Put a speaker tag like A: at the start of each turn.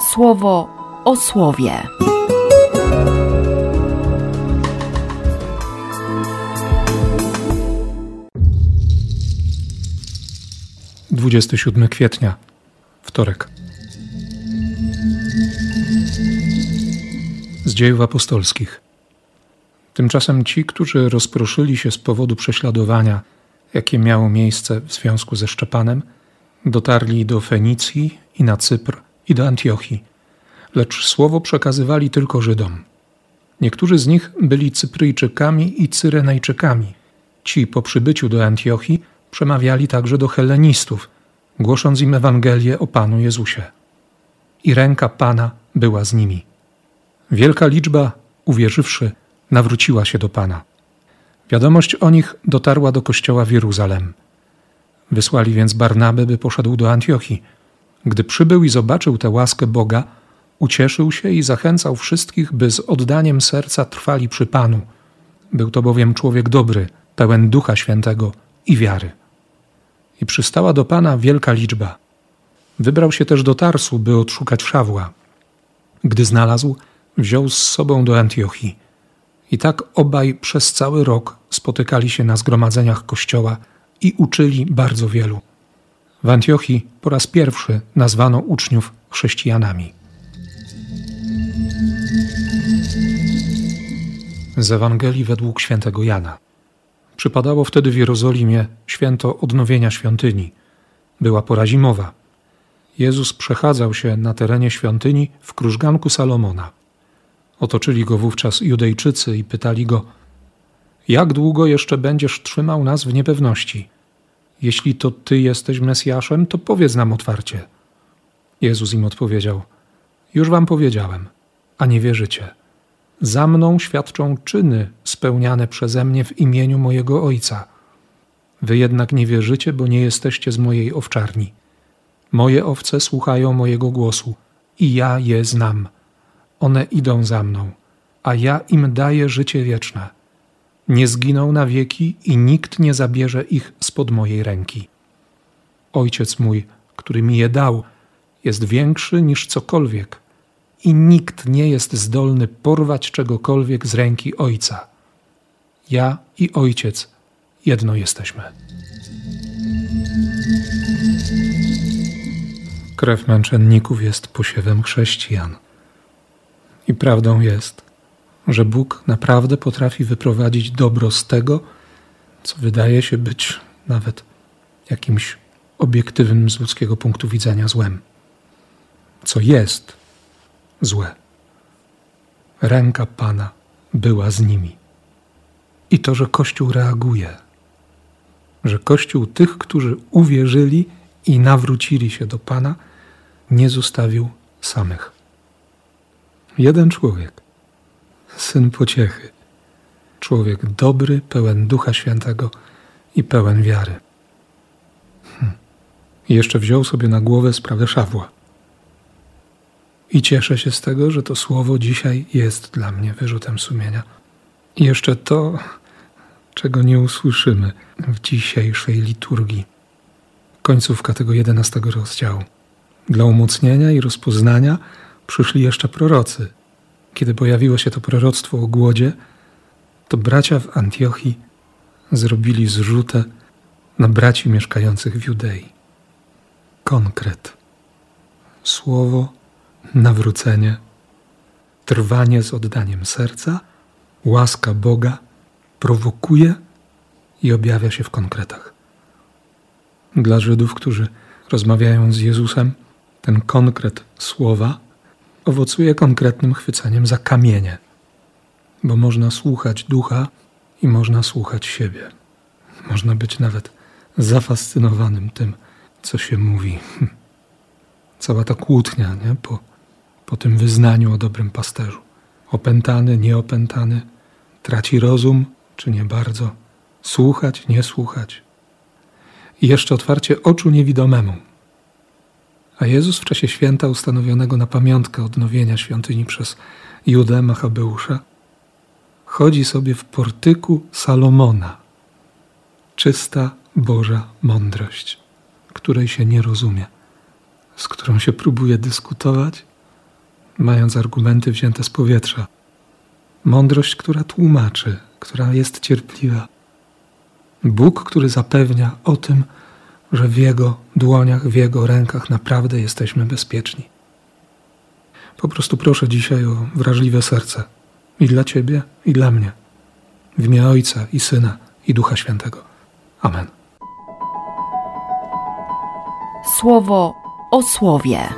A: słowo o słowie.
B: Dwudziesty siódmy kwietnia, wtorek. Z dziejów apostolskich. Tymczasem ci, którzy rozproszyli się z powodu prześladowania, jakie miało miejsce w związku ze Szczepanem, dotarli do Fenicji i na Cypr i do Antiochii, lecz słowo przekazywali tylko Żydom. Niektórzy z nich byli Cypryjczykami i Cyrenejczykami. Ci po przybyciu do Antiochii przemawiali także do Hellenistów, głosząc im Ewangelię o Panu Jezusie. I ręka Pana była z nimi. Wielka liczba, uwierzywszy, nawróciła się do Pana. Wiadomość o nich dotarła do kościoła w Jeruzalem. Wysłali więc Barnabę, by poszedł do Antiochii. Gdy przybył i zobaczył tę łaskę Boga, ucieszył się i zachęcał wszystkich, by z oddaniem serca trwali przy Panu. Był to bowiem człowiek dobry, pełen Ducha Świętego i wiary. I przystała do Pana wielka liczba. Wybrał się też do Tarsu, by odszukać Szawła. Gdy znalazł, wziął z sobą do Antiochii. I tak obaj przez cały rok spotykali się na zgromadzeniach kościoła i uczyli bardzo wielu. W Antiochii po raz pierwszy nazwano uczniów chrześcijanami. Z Ewangelii według świętego Jana. Przypadało wtedy w Jerozolimie święto odnowienia świątyni. Była pora zimowa. Jezus przechadzał się na terenie świątyni w krużganku Salomona. Otoczyli go wówczas Judejczycy i pytali go: Jak długo jeszcze będziesz trzymał nas w niepewności? Jeśli to ty jesteś Mesjaszem, to powiedz nam otwarcie. Jezus im odpowiedział: Już wam powiedziałem, a nie wierzycie. Za mną świadczą czyny spełniane przeze mnie w imieniu mojego Ojca. Wy jednak nie wierzycie, bo nie jesteście z mojej owczarni. Moje owce słuchają mojego głosu i ja je znam one idą za mną, a ja im daję życie wieczne. Nie zginą na wieki i nikt nie zabierze ich spod mojej ręki. Ojciec mój, który mi je dał, jest większy niż cokolwiek i nikt nie jest zdolny porwać czegokolwiek z ręki Ojca. Ja i Ojciec jedno jesteśmy. Krew męczenników jest posiewem chrześcijan. I prawdą jest, że Bóg naprawdę potrafi wyprowadzić dobro z tego, co wydaje się być nawet jakimś obiektywnym z ludzkiego punktu widzenia złem. Co jest złe. Ręka Pana była z nimi. I to, że Kościół reaguje, że Kościół tych, którzy uwierzyli i nawrócili się do Pana, nie zostawił samych jeden człowiek, syn pociechy, człowiek dobry, pełen Ducha Świętego i pełen wiary. Hm. I jeszcze wziął sobie na głowę sprawę Szawła. I cieszę się z tego, że to słowo dzisiaj jest dla mnie wyrzutem sumienia. I jeszcze to, czego nie usłyszymy w dzisiejszej liturgii. Końcówka tego jedenastego rozdziału. Dla umocnienia i rozpoznania przyszli jeszcze prorocy. Kiedy pojawiło się to proroctwo o głodzie, to bracia w Antiochii zrobili zrzutę na braci mieszkających w Judei. Konkret. Słowo, nawrócenie, trwanie z oddaniem serca, łaska Boga prowokuje i objawia się w konkretach. Dla Żydów, którzy rozmawiają z Jezusem, ten konkret słowa owocuje konkretnym chwyceniem za kamienie, bo można słuchać ducha i można słuchać siebie. Można być nawet zafascynowanym tym, co się mówi. Cała ta kłótnia nie? Po, po tym wyznaniu o dobrym pasterzu. Opętany, nieopętany, traci rozum, czy nie bardzo, słuchać, nie słuchać. I jeszcze otwarcie oczu niewidomemu. A Jezus w czasie święta ustanowionego na pamiątkę odnowienia świątyni przez Judę Machabeusza chodzi sobie w portyku Salomona. Czysta Boża mądrość, której się nie rozumie, z którą się próbuje dyskutować, mając argumenty wzięte z powietrza. Mądrość, która tłumaczy, która jest cierpliwa. Bóg, który zapewnia o tym, że w Jego dłoniach, w Jego rękach naprawdę jesteśmy bezpieczni. Po prostu proszę dzisiaj o wrażliwe serce i dla Ciebie, i dla mnie. W imię Ojca i Syna i Ducha Świętego. Amen.
A: Słowo o słowie.